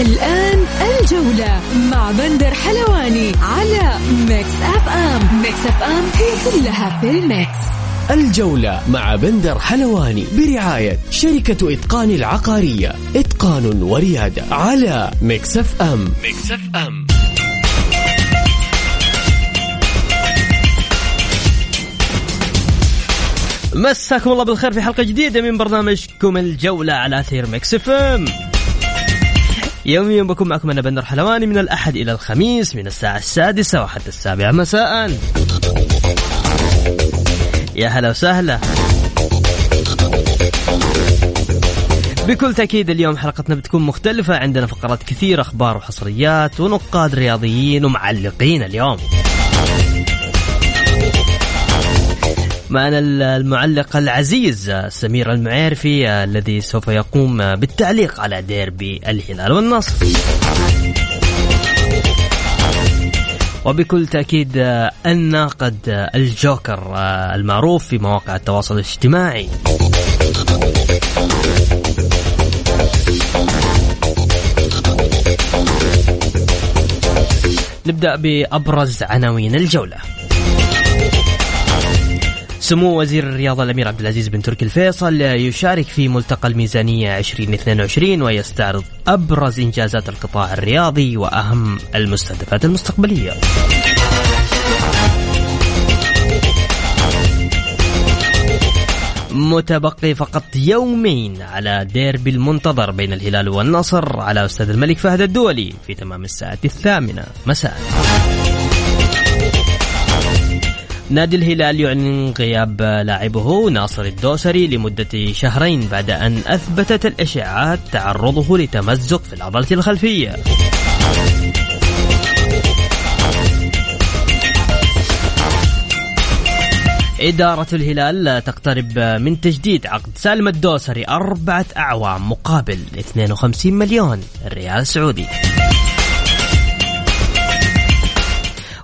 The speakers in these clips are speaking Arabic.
الآن الجولة مع بندر حلواني على Mix FM Mix FM هي كلها في ال mix الجولة مع بندر حلواني برعاية شركة إتقان العقارية. إتقان وريادة على Mix FM Mix FM مساكم الله بالخير في حلقة جديدة من برنامجكم الجولة على أثير Mix FM يوميا بكون معكم أنا بندر حلواني من الأحد إلى الخميس من الساعة السادسة وحتى السابعة مساء. يا هلا وسهلا. بكل تأكيد اليوم حلقتنا بتكون مختلفة. عندنا فقرات كثير أخبار وحصريات ونقاد رياضيين ومعلقين اليوم. معنا المعلق العزيز سمير المعيرفي الذي سوف يقوم بالتعليق على ديربي الهلال والنصر. وبكل تأكيد الناقد الجوكر المعروف في مواقع التواصل الاجتماعي. نبدأ بأبرز عناوين الجولة. سمو وزير الرياضة الأمير عبد العزيز بن تركي الفيصل يشارك في ملتقى الميزانية 2022 ويستعرض أبرز إنجازات القطاع الرياضي وأهم المستهدفات المستقبلية. متبقي فقط يومين على ديربي المنتظر بين الهلال والنصر على استاد الملك فهد الدولي في تمام الساعة الثامنة مساء. نادي الهلال يعلن غياب لاعبه ناصر الدوسري لمدة شهرين بعد أن أثبتت الإشاعات تعرضه لتمزق في العضلة الخلفية. إدارة الهلال تقترب من تجديد عقد سالم الدوسري أربعة أعوام مقابل 52 مليون ريال سعودي.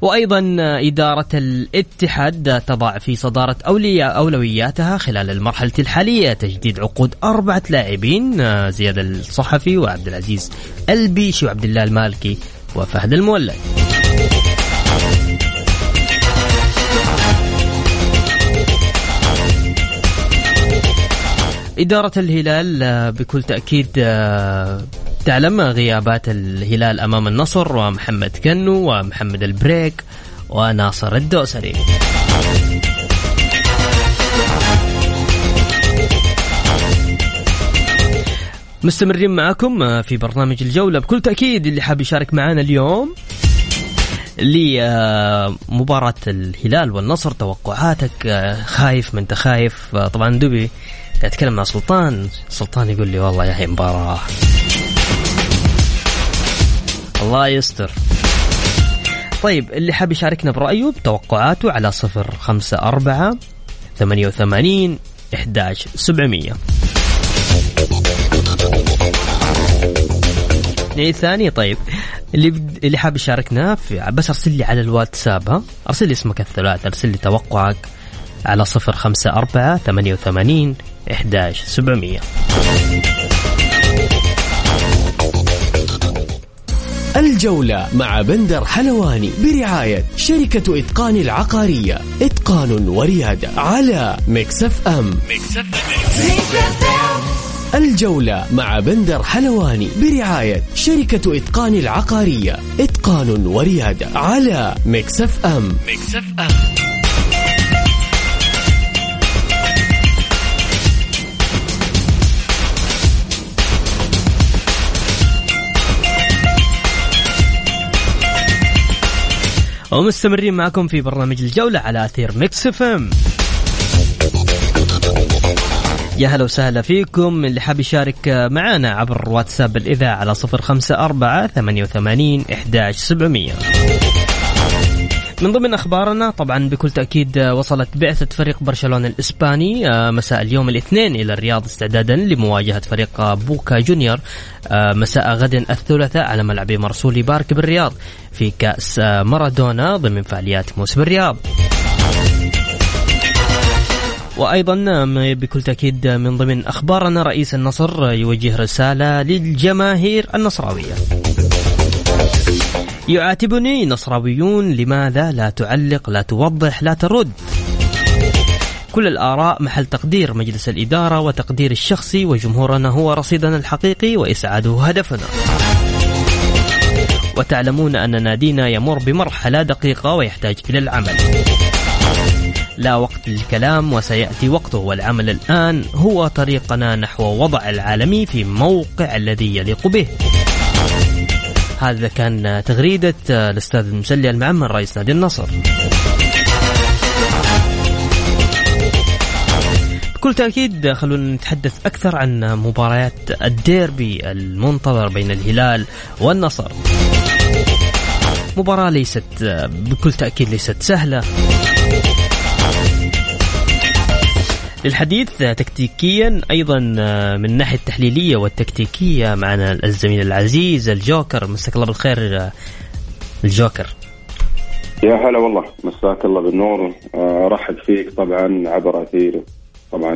وأيضا إدارة الاتحاد تضع في صدارة أولياء أولوياتها خلال المرحلة الحالية تجديد عقود أربعة لاعبين زياد الصحفي وعبد العزيز البيشي وعبد الله المالكي وفهد المولد. إدارة الهلال بكل تأكيد تعلم غيابات الهلال أمام النصر ومحمد كنو ومحمد البريك وناصر الدوسري. مستمرين معكم في برنامج الجولة. بكل تأكيد اللي حاب يشارك معنا اليوم لمباراة الهلال والنصر توقعاتك خايف ما انت خايف طبعا دبي اتكلم مع سلطان. سلطان يقول لي والله يا هي مباراة. الله يستر. طيب اللي حاب يشاركنا برأيه بتوقعاته على صفر خمسة أربعة ثمانية وثمانين إحداش سبعمية. الثاني طيب. اللي بد... اللي حاب يشاركنا في بس أرسل لي على الواتساب ها؟ أرسل لي اسمك الثلاث أرسل لي توقعك على صفر خمسة أربعة ثمانية وثمانين إحداش سبعمية. الجولة مع بندر حلواني برعاية شركة إتقان العقارية. إتقان وريادة على Mix FM Mix F الجولة مع بندر حلواني برعاية شركة إتقان العقارية. إتقان وريادة على Mix FM Mix FM ومستمرين معكم في برنامج الجولة على أثير Mix FM. يا هلا وسهلا فيكم. اللي حاب يشارك معنا عبر واتساب الإذاعة على صفر خمسة أربعة ثمانية وثمانين إحداش سبعمية. من ضمن أخبارنا طبعا بكل تأكيد وصلت بعثة فريق برشلونة الإسباني آه، مساء اليوم الاثنين إلى الرياض استعدادا لمواجهة فريق بوكا جونيور آه، مساء غد الثلاثاء على ملعب مرسولي بارك بالرياض في كأس آه، مارادونا ضمن فعاليات موسم الرياض. وأيضا بكل تأكيد من ضمن أخبارنا رئيس النصر يوجه رسالة للجماهير النصراوية. يعاتبني نصراويون لماذا لا تعلق لا توضح لا ترد؟ كل الآراء محل تقدير مجلس الإدارة وتقدير الشخصي وجمهورنا هو رصيدنا الحقيقي وإسعاده هدفنا. وتعلمون أن نادينا يمر بمرحلة دقيقة ويحتاج إلى العمل. لا وقت للكلام وسيأتي وقته والعمل الآن هو طريقنا نحو وضع العالمي في موقع الذي يليق به. هذا كان تغريدة الأستاذ المسلي المعمر رئيس نادي النصر. بكل تأكيد خلونا نتحدث أكثر عن مباريات الديربي المنتظر بين الهلال والنصر. مباراة ليست بكل تأكيد ليست سهلة. للحديث تكتيكيا أيضا آه، من الناحية التحليلية والتكتيكية معنا الزميل العزيز الجوكر. مساك الله بالخير آه، الجوكر. يا هلا والله. مساك الله بالنور. آه، رحب فيك طبعا عبر أثير. طبعا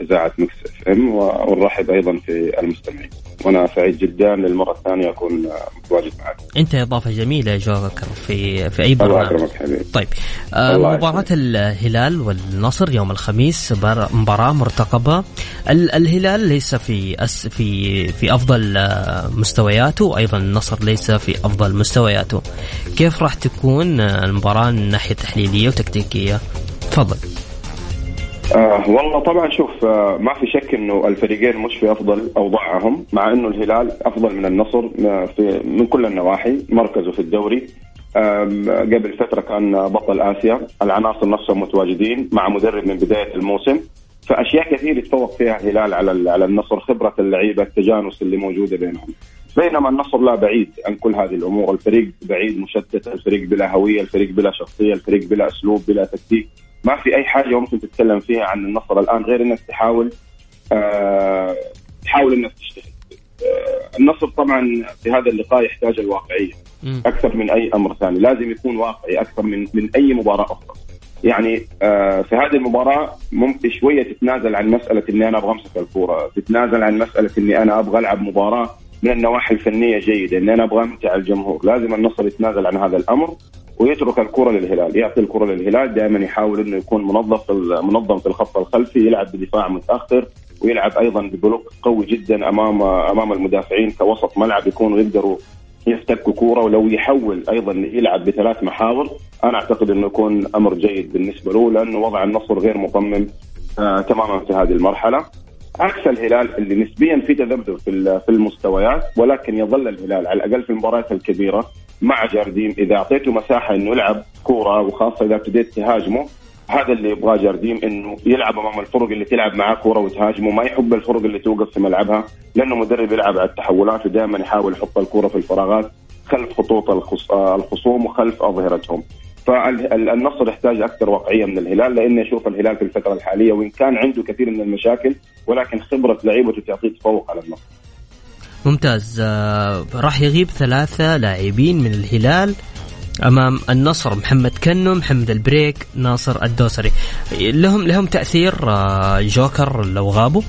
إذاعة Mix FM ونرحب أيضا في المستمعين وأنا سعيد جدا للمرة الثانية أكون متواجد معك. أنت إضافة جميلة يا جوكر في في أي برنامج. الله حبيبي. طيب آه مباراة الهلال والنصر يوم الخميس مباراة مرتقبة الهلال ليس في أس في في أفضل آه، مستوياته وأيضا النصر ليس في أفضل مستوياته. كيف راح تكون المباراة من ناحية تحليلية وتكتيكية؟ تفضل. آه والله طبعا شوف آه ما في شك إنه الفريقين مش في أفضل أوضاعهم مع إنه الهلال أفضل من النصر آه، في من كل النواحي مركزه في الدوري. قبل فترة كان بطل آسيا العناصر نفسهم متواجدين مع مدرب من بداية الموسم. فأشياء كثير يتفوق فيها الهلال على على النصر خبرة اللعيبة التجانس اللي موجودة بينهم. بينما النصر لا بعيد عن كل هذه الأمور. الفريق بعيد مشتت الفريق بلا هوية الفريق بلا شخصية الفريق بلا أسلوب بلا تكتيك. ما في أي حاجة ممكن تتكلم فيها عن النصر الآن غير إنك تحاول آه تحاول إنك تشتغل. آه النصر طبعا في هذا اللقاء يحتاج الواقعية أكثر من أي أمر ثاني. لازم يكون واقعي أكثر من من أي مباراة أخرى. يعني آه في هذه المباراة ممكن شوية تتنازل عن مسألة إني أنا أبغى أمسك الكورة. تتنازل عن مسألة إني أنا أبغى ألعب مباراة من النواحي الفنية جيدة إني أنا أبغى أمتع الجمهور. لازم النصر يتنازل عن هذا الأمر. ويترك الكرة للهلال. يعطي الكرة للهلال. دائما يحاول إنه يكون منظم في منظم في الخط الخلفي يلعب بدفاع متأخر ويلعب أيضا ببلوك قوي جدا امام أمام المدافعين كوسط ملعب يكونوا يقدروا يفتكوا كورة ولو يحول أيضا يلعب بثلاث محاور. أنا أعتقد إنه يكون أمر جيد بالنسبة له لأنه وضع النصر غير مصمم آه تماما في هذه المرحلة. عكس الهلال اللي نسبيا في تذبذب في المستويات ولكن يظل الهلال على الأقل في المباريات الكبيرة. مع جارديم إذا أعطيته مساحة إنه يلعب كورة وخاصة إذا ابتديت تهاجمه هذا اللي يبغاه جارديم إنه يلعب أمام الفرق اللي تلعب معاه كورة وتهاجمه. ما يحب الفرق اللي توقف في ملعبها لأنه مدرب يلعب على التحولات ودائما يحاول يحط الكورة في الفراغات خلف خطوط الخصوم وخلف أظهرتهم. فالنصر يحتاج أكثر واقعيه من الهلال لاني أشوف الهلال في الفترة الحالية وإن كان عنده كثير من المشاكل ولكن خبرة لعيبته تعطيه تفوق على النصر. ممتاز. آه راح يغيب ثلاثة لاعبين من الهلال أمام النصر محمد كنو محمد البريك ناصر الدوسري. لهم لهم تأثير آه جوكر لو غابوا؟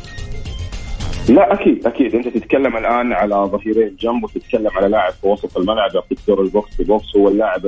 لا أكيد أكيد. أنت تتكلم الآن على ظهيرين جنب وتتكلم على لاعب في وسط الملعب يعطيك دور ال box to box هو اللاعب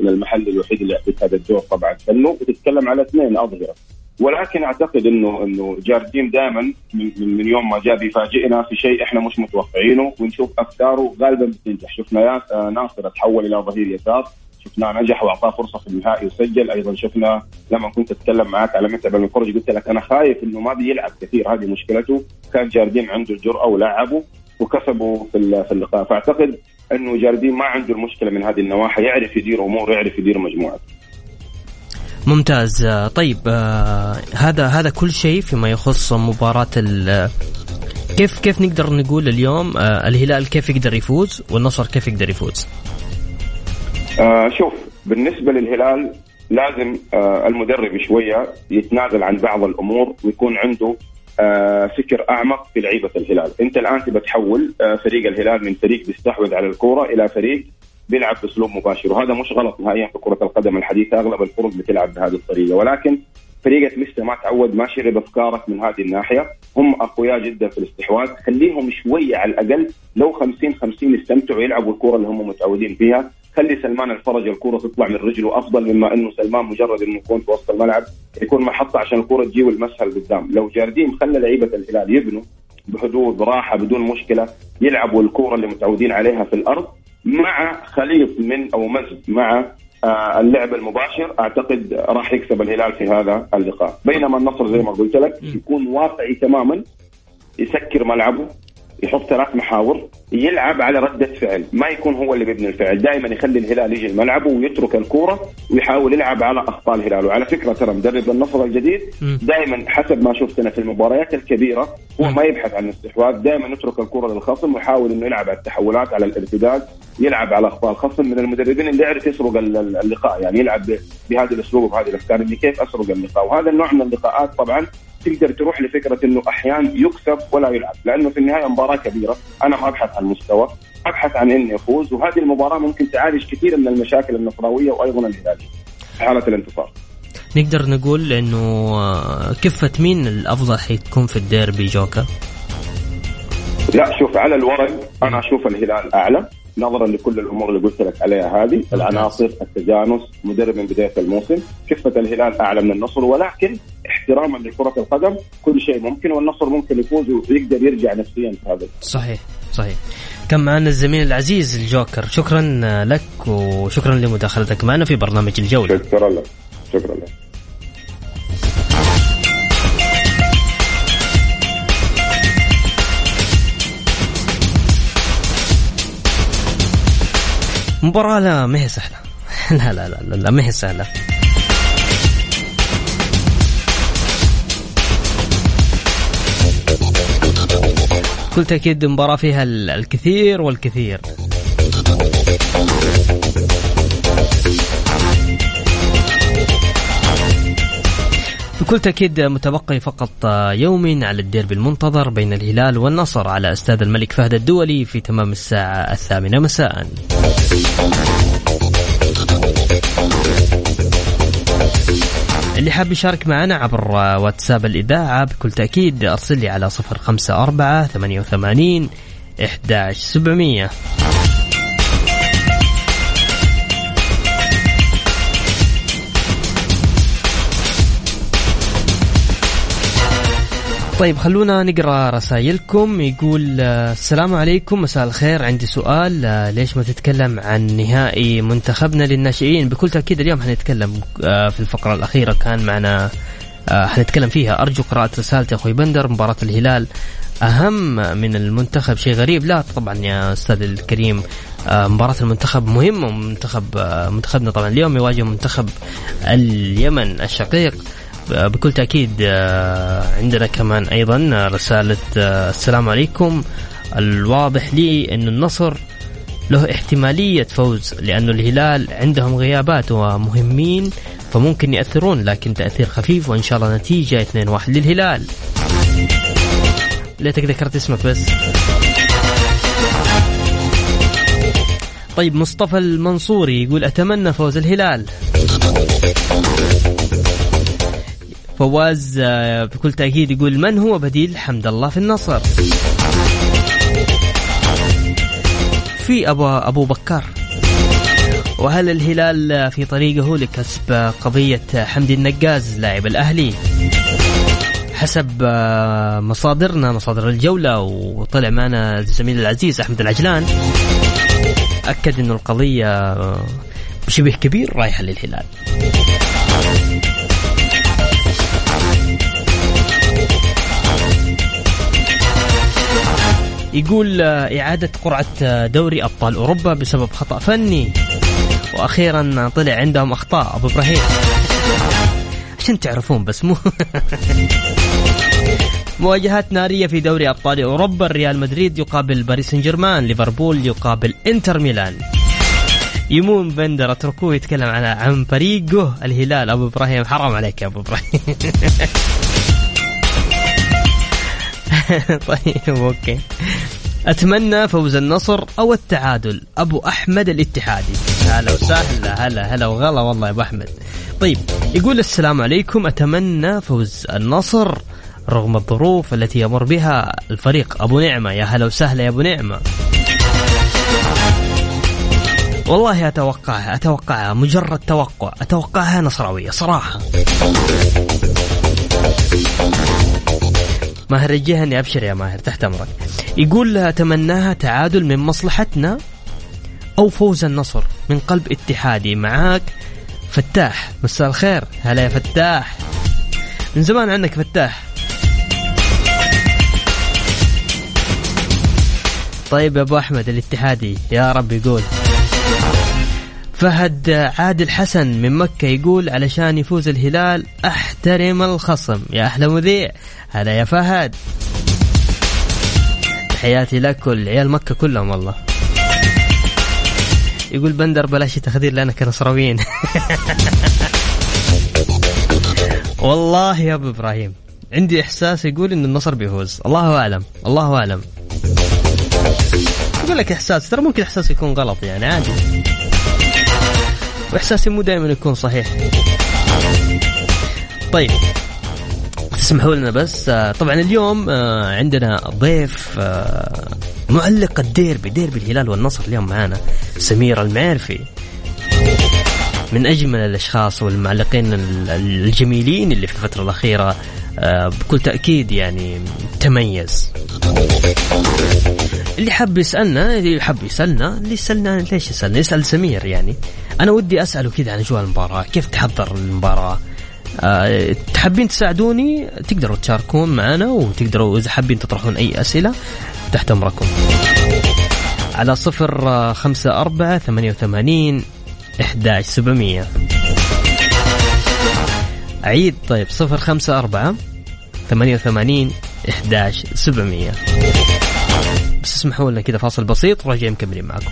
المحلي الوحيد اللي يعطيك هذا الدور طبعا. كنو وتتكلم على اثنين أظهرة. ولكن أعتقد انه إنه جارديم دائما من, من يوم ما جاء بيفاجئنا في شيء إحنا مش متوقعينه. ونشوف أفكاره غالبا بتنجح. شفنا ناصر تحول إلى ظهير يسار. شفناه نجح وأعطاه فرصة في النهائي وسجل. أيضا شفنا لما كنت أتكلم معك على متعب الفرج قلت لك أنا خايف إنه ما بيلعب كثير. هذه مشكلته. كان جارديم عنده الجرأه ولعبه وكسبوا في اللقاء. فأعتقد إنه جارديم ما عنده المشكلة من هذه النواحي. يعرف يدير أمور يعرف يدير مجموعه ممتاز طيب آه هذا هذا كل شيء فيما يخص مباراة كيف كيف نقدر نقول اليوم آه الهلال كيف يقدر يفوز والنصر كيف يقدر يفوز؟ آه شوف بالنسبة للهلال لازم آه المدرب شوية يتنازل عن بعض الأمور ويكون عنده آه فكر أعمق في لعيبة الهلال أنت الآن تبى تحول آه فريق الهلال من فريق بيستحوذ على الكورة إلى فريق بيلعب باسلوب مباشر وهذا مش غلط نهائيا في كرة القدم الحديثة أغلب الفرق بتلعب بهذه الطريقة. ولكن فريقك لسه ما تعود ما شرب أفكارك من هذه الناحية. هم أقوياء جدا في الاستحواذ. خليهم شوية على الأقل لو 50 50 يستمتعوا يلعبوا الكرة اللي هم متعودين فيها. خلي سلمان الفرج الكرة تطلع من رجله أفضل مما إنه سلمان مجرد إنه يكون في وسط الملعب يكون محطة عشان الكرة تجي والمسهل قدام. لو جارديم خلى لعيبة الهلال يبنوا بحدود براحه بدون مشكلة يلعبوا الكرة اللي متعودين عليها في الأرض. مع خليط من أو مزج مع آه، اللعب المباشر أعتقد راح يكسب الهلال في هذا اللقاء. بينما النصر زي ما قلت لك يكون واقعي تماما يسكر ملعبه يحط ثلاث محاور يلعب على ردة فعل. ما يكون هو اللي بيبني الفعل. دائما يخلي الهلال يجي ملعبه ويترك الكورة ويحاول يلعب على أخطاء الهلال. وعلى فكرة ترى مدرب النصر الجديد دائما حسب ما شفتنا في المباريات الكبيرة هو ما يبحث عن الاستحواذ. دائما يترك الكورة للخصم ويحاول إنه يلعب على التحولات على الارتداد. يلعب على اخطاء الخصم من المدربين اللي يعرف يسرق اللقاء يعني يلعب بهذا الأسلوب وبهذه الأفكار اللي كيف أسرق اللقاء. وهذا النوع من اللقاءات طبعا تقدر تروح لفكرة إنه أحيانا يكسب ولا يلعب لأنه في النهاية مباراة كبيرة. أنا ما أبحث عن المستوى أبحث عن إني أفوز وهذه المباراة ممكن تعالج كثير من المشاكل النصراويه وأيضا الهلاليه في حالة الانتصار. نقدر نقول إنه كفة مين الأفضل حيتكون في الديربي جوكر؟ لا شوف على الورق أنا أشوف الهلال أعلى. نظرا لكل الأمور اللي قلت لك عليها هذه العناصر التجانس مدرب من بداية الموسم. كفة الهلال أعلى من النصر ولكن احتراما لكرة القدم كل شيء ممكن والنصر ممكن يفوز ويقدر يرجع نفسيا في هذا. صحيح صحيح. كان معنا الزميل العزيز الجوكر شكرا لك وشكرا لمداخلتك معنا في برنامج الجولة. شكرا لك شكرا لك. مباراة لا ما هي سهلة. لا لا لا لا ما هي سهلة. بكل تأكيد مباراة فيها الكثير والكثير. بكل تأكيد متبقي فقط يوم على الديربي المنتظر بين الهلال والنصر على استاد الملك فهد الدولي في تمام الساعة الثامنة مساء. اللي حاب يشارك معنا عبر واتساب الإذاعة بكل تأكيد أرسل لي على 054 88 11700 طيب خلونا نقرأ رسائلكم. يقول آه، السلام عليكم مساء الخير. عندي سؤال آه، ليش ما تتكلم عن نهائي منتخبنا للناشئين؟ بكل تأكيد اليوم حنتكلم آه، في الفقرة الأخيرة كان معنا حنتكلم فيها. أرجو قراءة رسالتي أخوي بندر مباراة الهلال أهم من المنتخب شيء غريب. لا طبعا يا أستاذ الكريم مباراة المنتخب مهمة منتخب منتخبنا طبعا اليوم يواجه منتخب اليمن الشقيق. بكل تأكيد آه، عندنا كمان أيضا رسالة آه، السلام عليكم. الواضح لي أن النصر له احتمالية فوز لأنه الهلال عندهم غيابات ومهمين فممكن يأثرون لكن تأثير خفيف وإن شاء الله نتيجة 2-1 للهلال. ليتك ذكرت اسمك بس. طيب مصطفى المنصوري يقول أتمنى فوز الهلال. فواز آه، بكل تأكيد يقول من هو بديل حمد الله في النصر؟ في أبو, أبو بكر. وهل الهلال في طريقه لكسب قضية حمدي النقاز لاعب الأهلي؟ حسب آه، مصادرنا مصادر الجولة وطلع معنا الزميل العزيز أحمد العجلان. أكد أنه القضية بشبه كبير رايحة للهلال. يقول آه، إعادة قرعة آه، دوري أبطال أوروبا بسبب خطأ فني. وأخيرا طلع عندهم أخطاء. أبو إبراهيم. عشان تعرفون بس مو مواجهات نارية في دوري أبطال أوروبا. ريال مدريد يقابل باريس سان جيرمان. ليفربول يقابل إنتر ميلان. يمون بندر اتركوه يتكلم عن عن فريقه الهلال أبو إبراهيم حرام عليك يا أبو إبراهيم. طيب أوكي. أتمنى فوز النصر أو التعادل. أبو أحمد الاتحادي. هلا وسهلا هلا هلا وغلا والله يا أبو أحمد. طيب يقول السلام عليكم. أتمنى فوز النصر رغم الظروف التي يمر بها الفريق. أبو نعمة يا هلا وسهلا يا أبو نعمة. والله أتوقعها أتوقعها مجرد توقع. أتوقعها نصراوية صراحة. ماهر الجهني أبشر يا ماهر تحت أمرك. يقول أتمناها تعادل من مصلحتنا أو فوز النصر من قلب اتحادي معاك. فتاح مساء الخير. هلا يا فتاح. من زمان عنك فتاح. طيب يا أبو أحمد الاتحادي يا رب يقول. فهد عادل حسن من مكة يقول علشان يفوز الهلال أحترم الخصم. يا أحلى مذيع هلا يا فهد. تحياتي لك والعيال مكة كلهم والله. يقول بندر بلاش تخدير لنا كنصراويين والله يا أبو إبراهيم. عندي إحساس يقول إن النصر بيفوز. الله أعلم. الله أعلم. يقول لك إحساس. ترى ممكن إحساس يكون غلط يعني عادي. وإحساسي مو دائما يكون صحيح. طيب تسمحوا لنا بس آه، طبعا اليوم آه، عندنا ضيف آه، معلق الديربي ديربي الهلال والنصر اليوم معانا سمير المعرفي. من أجمل الأشخاص والمعلقين الجميلين اللي في الفترة الأخيرة بكل تأكيد يعني تميز. اللي حب يسألنا اللي حب يسألنا اللي يسألنا ليش يسألنا؟ يسأل سمير يعني. أنا ودي أسأله كذا عن أجواء المباراة. كيف تحضر المباراة؟ أه تحبين تساعدوني؟ تقدروا تشاركون معنا وتقدروا إذا حابين تطرحون أي أسئلة تحت أمركم. على صفر آه، خمسة أربعة ثمانية وثمانين إحداش سبعمية. عيد طيب صفر خمسة أربعة ثمانية وثمانين إحداش سبعمية. بس اسمحوا لنا كذا فاصل بسيط وراجعين مكملين معكم.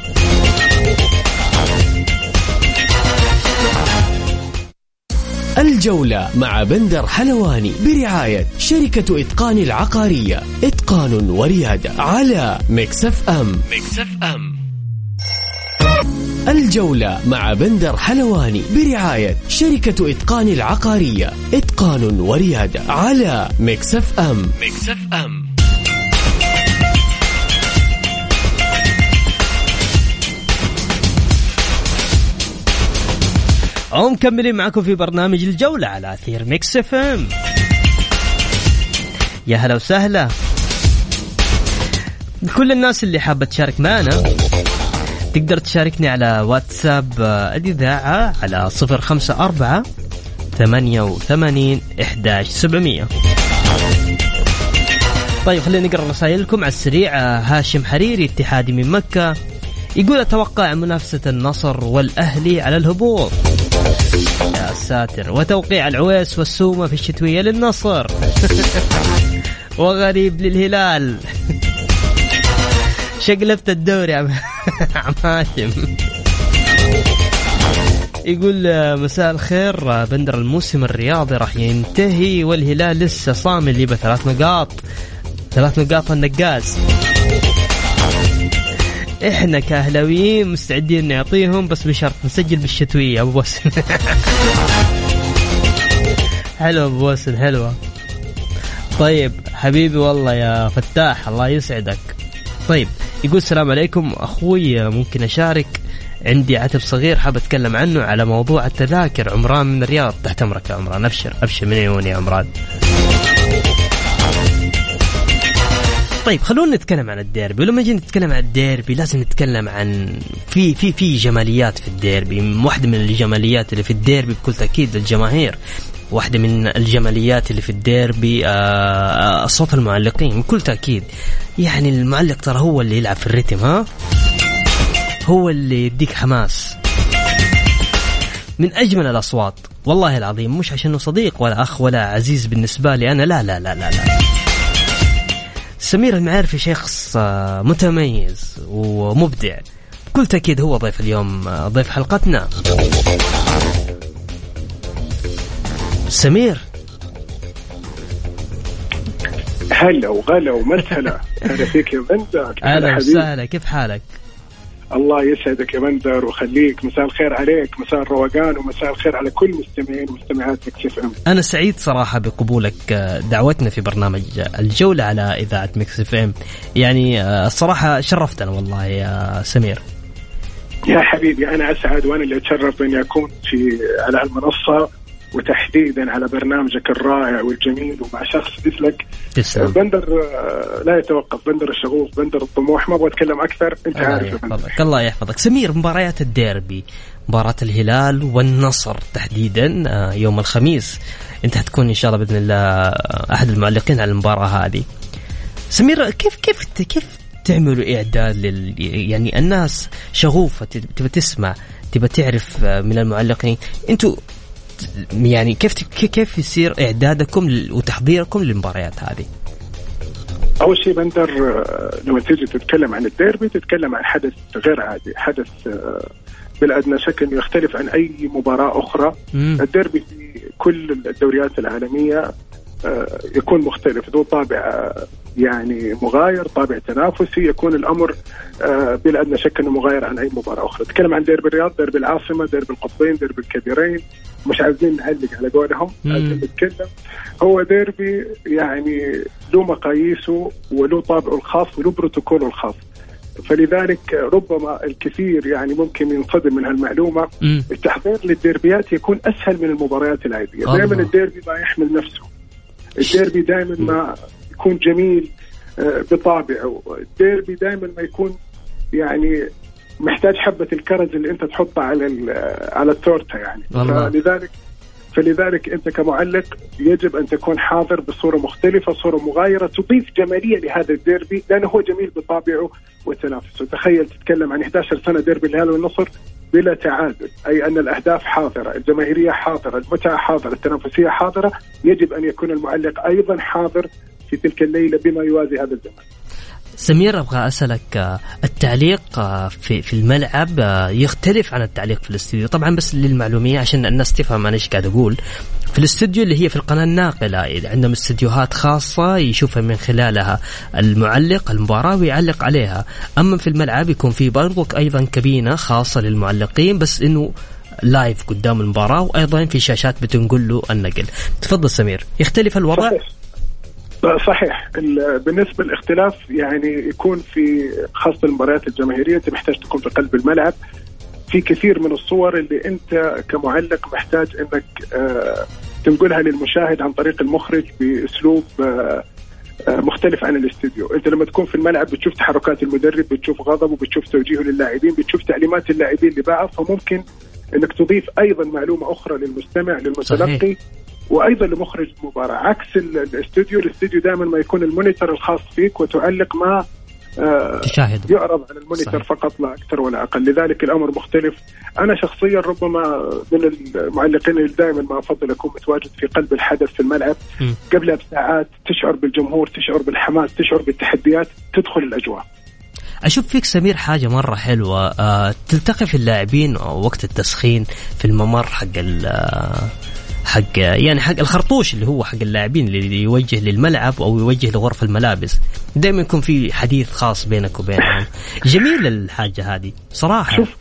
الجولة مع بندر حلواني برعاية شركة إتقان العقارية. إتقان وريادة على Mix FM Mix FM الجولة مع بندر حلواني برعاية شركة إتقان العقارية. إتقان وريادة على Mix FM Mix FM ومكملين معكم في برنامج الجولة على أثير Mix FM. يا هلا وسهلا. كل الناس اللي حابة تشارك معنا تقدر تشاركني على واتساب الإذاعة على صفر خمسة أربعة ثمانية وثمانين إحداش سبعمية. طيب خلينا نقرأ رسائلكم على السريع. هاشم حريري اتحادي من مكة يقول أتوقع منافسة النصر والأهلي على الهبوط. يا ساتر وتوقيع العويس والسومة في الشتوية للنصر. وغريب للهلال. شقلبت الدوري عم هاشم يقول مساء الخير بندر الموسم الرياضي راح ينتهي والهلال لسه صامل يبى ثلاث نقاط. ثلاث نقاط النقاز. إحنا كأهلاويين مستعدين نعطيهم بس بشرط نسجل بالشتوية أبو بوسن حلوة أبو بوسن حلوة طيب حبيبي والله يا فتاح الله يسعدك. طيب يقول السلام عليكم. أخوي ممكن أشارك؟ عندي عتب صغير حاب أتكلم عنه على موضوع التذاكر. عمران من الرياض تحت أمرك يا عمران. أبشر أبشر من عيوني يا عمران. طيب خلونا نتكلم عن الديربي. ولما نجي نتكلم عن الديربي لازم نتكلم عن في في في جماليات في الديربي. واحدة من الجماليات اللي في الديربي بكل تأكيد الجماهير. واحدة من الجماليات اللي في الديربي آه صوت المعلقين بكل تأكيد. يعني المعلق ترى هو اللي يلعب في الريتم ها؟ هو اللي يديك حماس. من أجمل الأصوات. والله العظيم مش عشانه صديق ولا أخ ولا عزيز بالنسبة لي أنا لا لا لا لا, لا. سمير المعيرفي شخص آه، متميز ومبدع. بكل تأكيد هو ضيف اليوم آه، ضيف حلقتنا. سمير. هلا وغلا ومسهلا هلا فيك يا بندر أهلا وسهلا. كيف حالك؟ الله يسعدك يا بندر وخليك مساء الخير عليك مساء الروقان ومساء الخير على كل مستمعين ومستمعات Mix FM. أنا سعيد صراحة بقبولك آه، دعوتنا في برنامج الجولة على إذاعة Mix FM. يعني آه، الصراحه شرفتنا والله يا سمير. يا حبيبي أنا أسعد وأنا اللي أتشرف اني أكون في على المنصه وتحديدا على برنامجك الرائع والجميل ومع شخص مثلك. تسلم. بندر آه، لا يتوقف. بندر الشغوف بندر الطموح. ما أبغى أتكلم أكثر. أنت الله عارف. يحفظك. الله يحفظك. سمير مباريات الديربي مباراة الهلال والنصر تحديدا آه، يوم الخميس. أنت حتكون إن شاء الله بإذن الله آه، أحد المعلقين على المباراة هذه. سمير كيف كيف كيف تعملوا إعداد لل يعني الناس شغوفة تبى تسمع تبى تعرف من المعلقين. أنتوا يعني كيف كيف يصير إعدادكم وتحضيركم للمباريات هذه؟ أول شيء بندر آه، لما تيجي تتكلم عن الديربي تتكلم عن حدث غير عادي حدث آه، بلا أدنى شك إنه يختلف عن أي مباراة أخرى مم. الديربي في كل الدوريات العالمية آه، يكون مختلف ذو طابع يعني مغاير طابع تنافسي يكون الأمر آه، بلا أدنى شك إنه مغاير عن أي مباراة أخرى. نتكلم عن ديربي الرياض ديربي العاصمة ديربي القطبين ديربي الكبيرين. مش عايزين نعلق على قولهم. عايزين نتكلم. هو ديربي يعني له مقاييسه وله طابعه الخاص وله بروتوكوله الخاص. فلذلك ربما الكثير يعني ممكن ينصدم من هالمعلومة. مم. التحضير للديربيات يكون أسهل من المباريات العادية. دائما الديربي ما يحمل نفسه. الديربي دائما ما يكون جميل آه، بطابعه. الديربي دائما ما يكون يعني محتاج حبة الكرز اللي أنت تحطها على ال- على التورتة يعني. فلذلك فلذلك أنت كمعلق يجب أن تكون حاضر بصورة مختلفة، صورة مغايرة تضيف جمالية لهذا الديربي لأنه هو جميل بطابعه وتنافسه، تخيل تتكلم عن 11 سنة ديربي الهلال والنصر بلا تعادل، أي أن الأهداف حاضرة، الجماهيرية حاضرة، المتعة حاضرة، التنافسية حاضرة، يجب أن يكون المعلق أيضا حاضر في تلك الليلة بما يوازي هذا الزمن. سمير أبغى أسألك آه، التعليق آه، في في الملعب آه، يختلف عن التعليق في الاستديو طبعا بس للمعلومية عشان الناس تفهم أنا إيش قاعد أقول. في الاستوديو اللي هي في القناة الناقلة عندهم استديوهات خاصة يشوفها من خلالها المعلق المباراة ويعلق عليها. أما في الملعب يكون في برضو أيضا كابينة خاصة للمعلقين بس إنه لايف قدام المباراة وأيضا في شاشات بتنقل له النقل. تفضل سمير. يختلف الوضع؟ صحيح. صحيح. ال- بالنسبة للاختلاف يعني يكون في خاصة المباريات الجماهيرية أنت محتاج تكون في قلب الملعب. في كثير من الصور اللي أنت كمعلق محتاج أنك آه، تنقلها للمشاهد عن طريق المخرج بأسلوب آه، آه، مختلف عن الاستوديو، أنت لما تكون في الملعب بتشوف تحركات المدرب، بتشوف غضبه، بتشوف توجيهه للاعبين، بتشوف تعليمات اللاعبين لبعض فممكن أنك تضيف أيضا معلومة أخرى للمستمع للمتلقي. صحيح. وأيضا لمخرج المباراه عكس ال- الاستوديو الاستوديو دائما ما يكون ال monitor الخاص فيك وتعلق ما آه، تشاهد. يعرض على ال monitor صحيح. فقط لا أكثر ولا أقل. لذلك الأمر مختلف. أنا شخصيا ربما من المعلقين اللي دائما ما افضل اكون متواجد في قلب الحدث في الملعب. مم. قبلها بساعات تشعر بالجمهور تشعر بالحماس تشعر بالتحديات تدخل الأجواء. أشوف فيك سمير حاجة مرة حلوة. آه تلتقي في اللاعبين وقت التسخين في الممر حق ال آه، حق يعني حق الخرطوش اللي هو حق اللاعبين اللي يوجه للملعب أو يوجه لغرف الملابس. دائما يكون في حديث خاص بينك وبينهم. جميل الحاجة هذه صراحة. شوف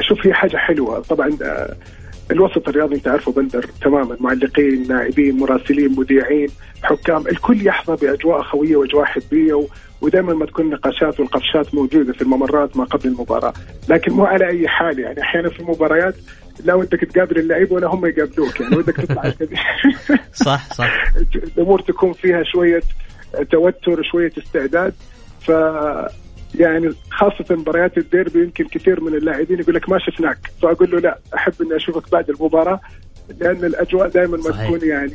شوف هي حاجة حلوة. طبعا آه، الوسط الرياضي أنت عارفه بندر تماما. معلقين لاعبين مراسلين مذيعين حكام. الكل يحظى بأجواء اخويه وأجواء حبية و... ودائما ما تكون النقاشات والقفشات موجودة في الممرات ما قبل المباراة، لكن مو على أي حال يعني. أحيانا في المباريات لا ودك تقابل اللعيبه ولا هم يقابلوك يعني ودك تطلع. صح صح الأمور تكون فيها شوية توتر شوية استعداد ف يعني خاصة مباريات الديربي يمكن كثير من اللاعبين يقول لك ما شفناك فأقول له لا أحب إني أشوفك بعد المباراة لأن الأجواء دائما ما صحيح. تكون يعني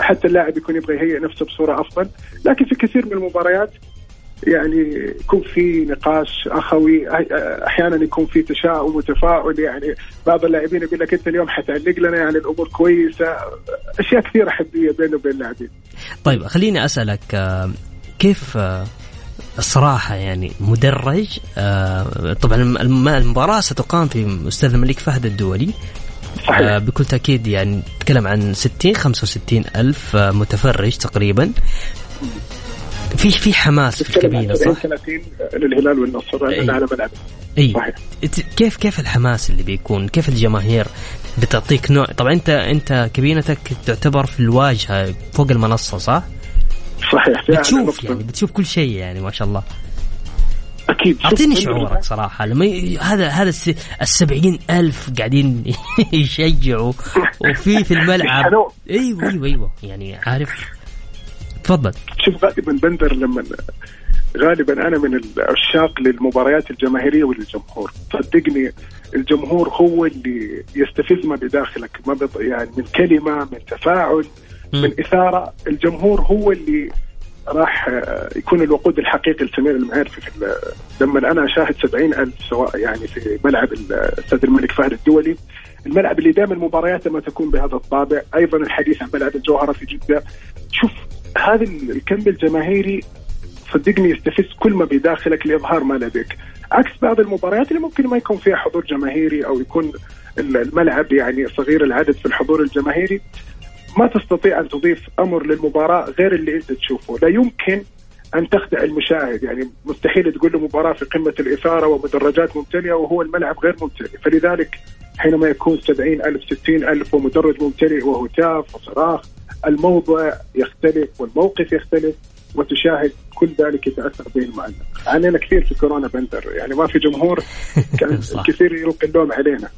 حتى اللاعب يكون يبغى يهيئ نفسه بصورة أفضل لكن في كثير من المباريات يعني يكون في نقاش أخوي أحيانا يكون في تشاؤم وتفاؤل يعني بعض اللاعبين يقول لك أنت اليوم حتعلق لنا يعني الأمور كويسة أشياء كثيرة حدية بينه وبين اللاعبين. طيب خليني أسألك آه، كيف آه، الصراحه يعني مدرج آه، طبعا المباراة ستقام في أستاذ الملك فهد الدولي صحيح. بكل تأكيد يعني نتكلم عن 60 65 ألف متفرج تقريبا في في حماس في الكابينة صح؟ 30 للهلال والنصر أي. على ملعب اي صحيح. كيف كيف الحماس اللي بيكون؟ كيف الجماهير بتعطيك نوع؟ طبعا انت أنت كابينتك تعتبر في الواجهة فوق المنصة صح؟ صحيح. بتشوف يعني بتشوف كل شيء يعني ما شاء الله. أكيد. أعطيني شعورك صراحة لما هذا هذا السبعين ألف قاعدين يشجعوا وفي في الملعب. إيوه إيوه إيوه. يعني عارف تفضل. شوف غالبا بندر لما غالبا أنا من العشاق للمباريات الجماهيرية وللجمهور صدقني الجمهور هو اللي يستفز ما بداخلك ما بط... يعني من كلمة من تفاعل م. من إثارة. الجمهور هو اللي راح يكون الوقود الحقيقي لسمير المعرفي في لما أنا أشاهد سبعين ألف سواء يعني في ملعب الاستاذ الملك فهد الدولي. الملعب اللي دائما مبارياته ما تكون بهذا الطابع. أيضا الحديث عن ملعب الجوهرة في جدة. شوف هذا الكم الجماهيري صدقني يستفز كل ما بداخلك لإظهار ما لديك. عكس بعض المباريات اللي ممكن ما يكون فيها حضور جماهيري أو يكون الملعب يعني صغير العدد في الحضور الجماهيري ما تستطيع أن تضيف أمر للمباراة غير اللي أنت تشوفه. لا يمكن أن تخدع المشاهد يعني مستحيل تقول له مباراة في قمة الإثارة ومدرجات ممتلئة وهو الملعب غير ممتلئ. فلذلك حينما يكون 70 ألف 60 ألف ومدرج ممتلئ وهتاف وصراخ الموضوع يختلف والموقف يختلف وتشاهد كل ذلك يتأثر به المعلق. علينا كثير في كورونا بندر. يعني ما في جمهور كان كثير يلقي اللوم علينا.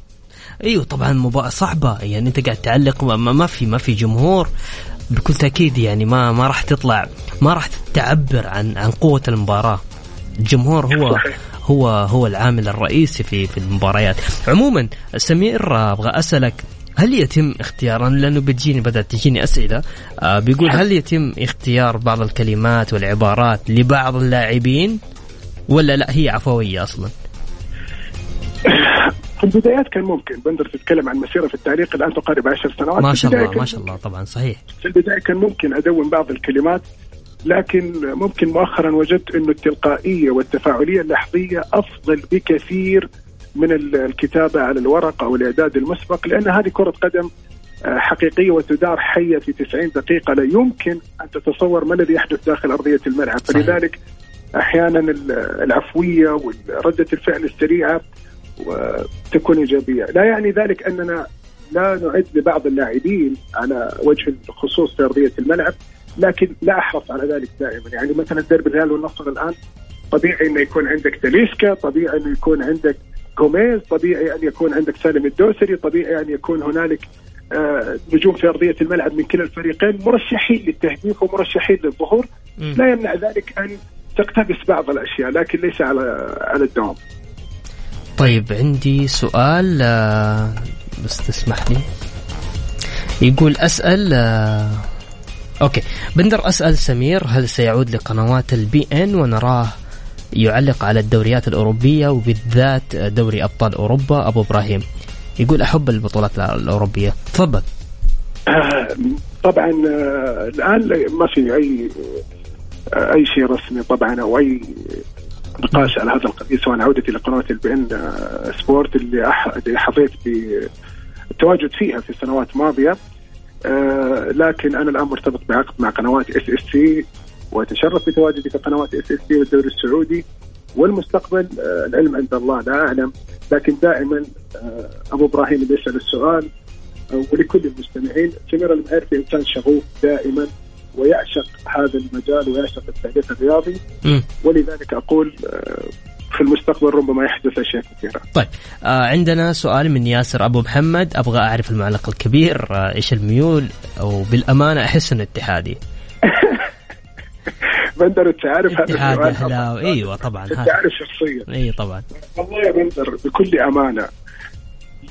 أيوه طبعا مباراة صعبة. يعني أنت قاعد تعلق ما, ما في ما في جمهور. بكل تأكيد يعني ما ما راح تطلع ما راح تعبر عن عن قوة المباراة. الجمهور هو هو هو العامل الرئيسي في في المباريات. عموما سمير أبغى أسألك هل يتم اختيارا؟ لأنه بتجيني بدأت تجيني أسئلة. آه بيقول هل يتم اختيار بعض الكلمات والعبارات لبعض اللاعبين ولا لا؟ هي عفوية أصلا؟ في البدايات كان ممكن. بندر تتكلم عن مسيرة في التعليق الآن تقارب 10 سنوات. ما شاء الله ما شاء الله طبعا صحيح. في البداية كان ممكن أدون بعض الكلمات لكن ممكن مؤخرا وجدت إنه التلقائية والتفاعلية اللحظية أفضل بكثير من الكتابة على الورق أو الإعداد المسبق لأن هذه كرة قدم آه، حقيقية وتدار حية في 90 دقيقة. لا يمكن أن تتصور ما الذي يحدث داخل أرضية الملعب. فلذلك أحيانا العفوية وردة الفعل السريعة وتكون إيجابية، لا يعني ذلك أننا لا نعد لبعض اللاعبين على وجه الخصوص في أرضية الملعب لكن لا أحرص على ذلك دائما. يعني مثلا ديربي الريال والنصر الآن طبيعي إنه يكون عندك تاليسكا طبيعي إنه يكون عندك جوميز طبيعي أن يكون عندك سالم الدوسري طبيعي أن يكون هنالك آه نجوم في أرضية الملعب من كلا الفريقين مرشحين للتهديف ومرشحين للظهور. لا يمنع ذلك أن تقتبس بعض الأشياء لكن ليس على على الدوام. طيب عندي سؤال آه بس تسمح لي. يقول أسأل آه أوكي. بندر أسأل سمير هل سيعود لقنوات ال beIN ونراه يعلق على الدوريات الأوروبية وبالذات دوري أبطال أوروبا. أبو إبراهيم يقول أحب البطولات الأوروبية. تفضل. آه، طبعا آه، الآن ما في أي آه، أي شيء رسمي طبعا أو أي نقاش على هذا القضية سواء عودتي لقناة ال beIN Sport اللي حظيت بالتواجد فيها في سنوات ماضية لكن أنا الآن مرتبط بعقد مع قنوات SSC واتشرف بتواجدي في قنوات SSC والدوري السعودي والمستقبل آه، العلم عند الله لا أعلم لكن دائما آه، أبو إبراهيم اللي يسأل السؤال آه، ولكل المستمعين سمير المعيرفي انسان شغوف دائما ويعشق هذا المجال ويعشق التعليق الرياضي م. ولذلك أقول في المستقبل ربما يحدث أشياء كثيرة. طيب آه عندنا سؤال من ياسر أبو محمد أبغى أعرف المعلق الكبير آه إيش الميول وبالامانه أحس إنه اتحادي. بندر أنت عارف هذا اتحاد اهلاوي إيوه طبعا انت عارف شخصيا اي طبعا. والله يا بندر بكل أمانة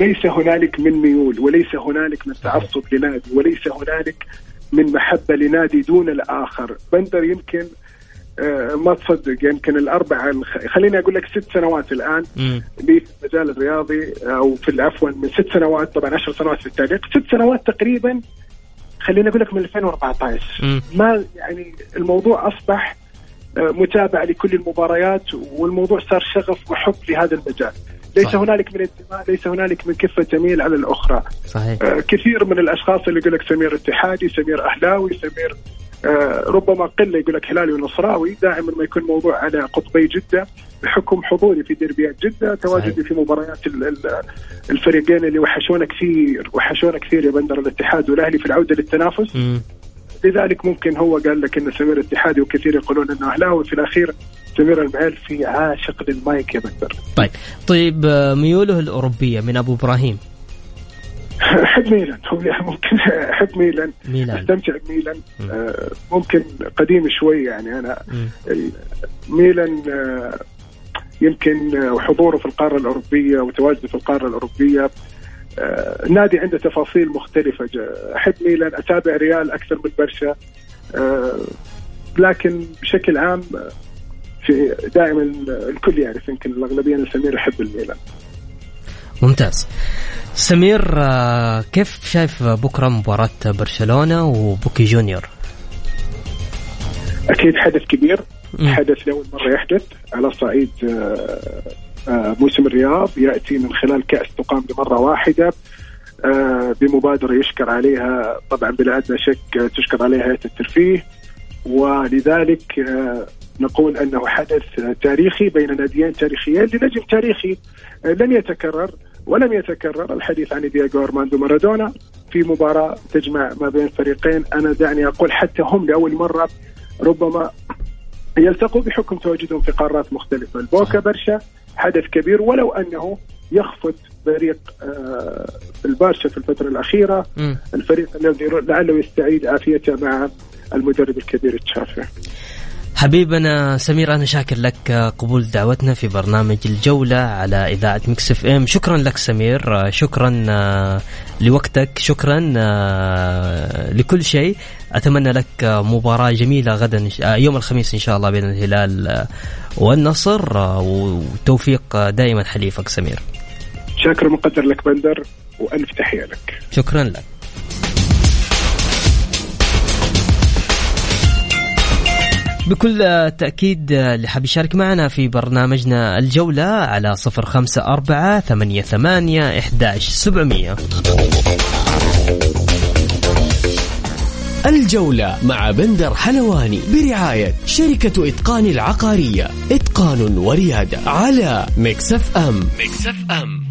ليس هنالك من ميول وليس هنالك من تعصب لنادي وليس هنالك من محبة لنادي دون الآخر. بندر يمكن آه، ما تصدق يمكن الاربع خليني أقول لك ست سنوات الآن لي في المجال الرياضي أو في عفوا من ست سنوات طبعا عشر سنوات في التعليق ست سنوات تقريبا خليني أقول لك من 2014 ما يعني الموضوع أصبح آه، متابعه لكل المباريات والموضوع صار شغف وحب لهذا المجال ليس صحيح. هنالك من انتماء ليس هنالك من كفة تميل على الأخرى صحيح. آه كثير من الأشخاص اللي يقول لك سمير اتحادي سمير أهلاوي سمير ربما قلة يقول لك هلالي ونصراوي دائما ما يكون موضوع على قطبي جدة بحكم حضوري في ديربيات جدة تواجدي في مباريات الفريقين اللي وحشونا كثير وحشونا كثير يا بندر الاتحاد والأهلي في العودة للتنافس. م. لذلك ممكن هو قال لك إن سمير اتحادي وكثير يقولون إنه أهلاوي في الأخير سمير المعيل في عاشق للمايك يا بندر. طيب. طيب آه، ميوله الأوروبية من أبو إبراهيم. احب ميلان. هو ممكن احب ميلان. ميلان. أستمتع بميلان. آه ممكن قديم شوي يعني. أنا ميلان آه يمكن آه، حضوره في القارة الأوروبية وتواجده في القارة الأوروبية آه نادي عنده تفاصيل مختلفة. أحب ميلان أتابع ريال أكثر من برشا لكن بشكل عام في دائما الكل يعرف يمكن الأغلبية أنا سمير يحب الميلان. ممتاز. سمير آه، كيف شايف بكرة مباراة برشلونة وبوكي جونيور؟ أكيد حدث كبير. حدث لأول مرة يحدث على صعيد آه، آه، موسم الرياض. يأتي من خلال كأس تقام بمرة واحدة بمبادرة يشكر عليها. طبعا بلا أدنى شك تشكر عليها هيئة الترفيه. ولذلك نقول أنه حدث تاريخي بين ناديين تاريخيين لنجم تاريخي لن يتكرر. ولم يتكرر الحديث عن دياغو أرماندو مارادونا في مباراة تجمع ما بين فريقين. أنا دعني أقول حتى هم لأول مرة ربما يلتقوا بحكم تواجدهم في قارات مختلفة. البوكا برشا حدث كبير ولو أنه يخفت فريق آه البارشا في الفترة الأخيرة. م. الفريق الذي لعله يستعيد عافيته مع المدرب الكبير تشافي. حبيبنا سمير أنا شاكر لك قبول دعوتنا في برنامج الجولة على إذاعة Mix FM. شكرا لك سمير شكرا آه، لوقتك شكرا آه، لكل شيء. أتمنى لك مباراة جميلة غدا آه، يوم الخميس إن شاء الله بين الهلال والنصر وتوفيق دائما حليفك سمير. شاكر مقدر لك بندر وألف تحية لك. شكرا لك. بكل تأكيد اللي حاب يشارك معنا في برنامجنا الجولة على صفر خمسة أربعة ثمانية ثمانية إحداش سبعمية. الجولة مع بندر حلواني برعاية شركة إتقان العقارية. إتقان وريادة على Mix FM. Mix FM.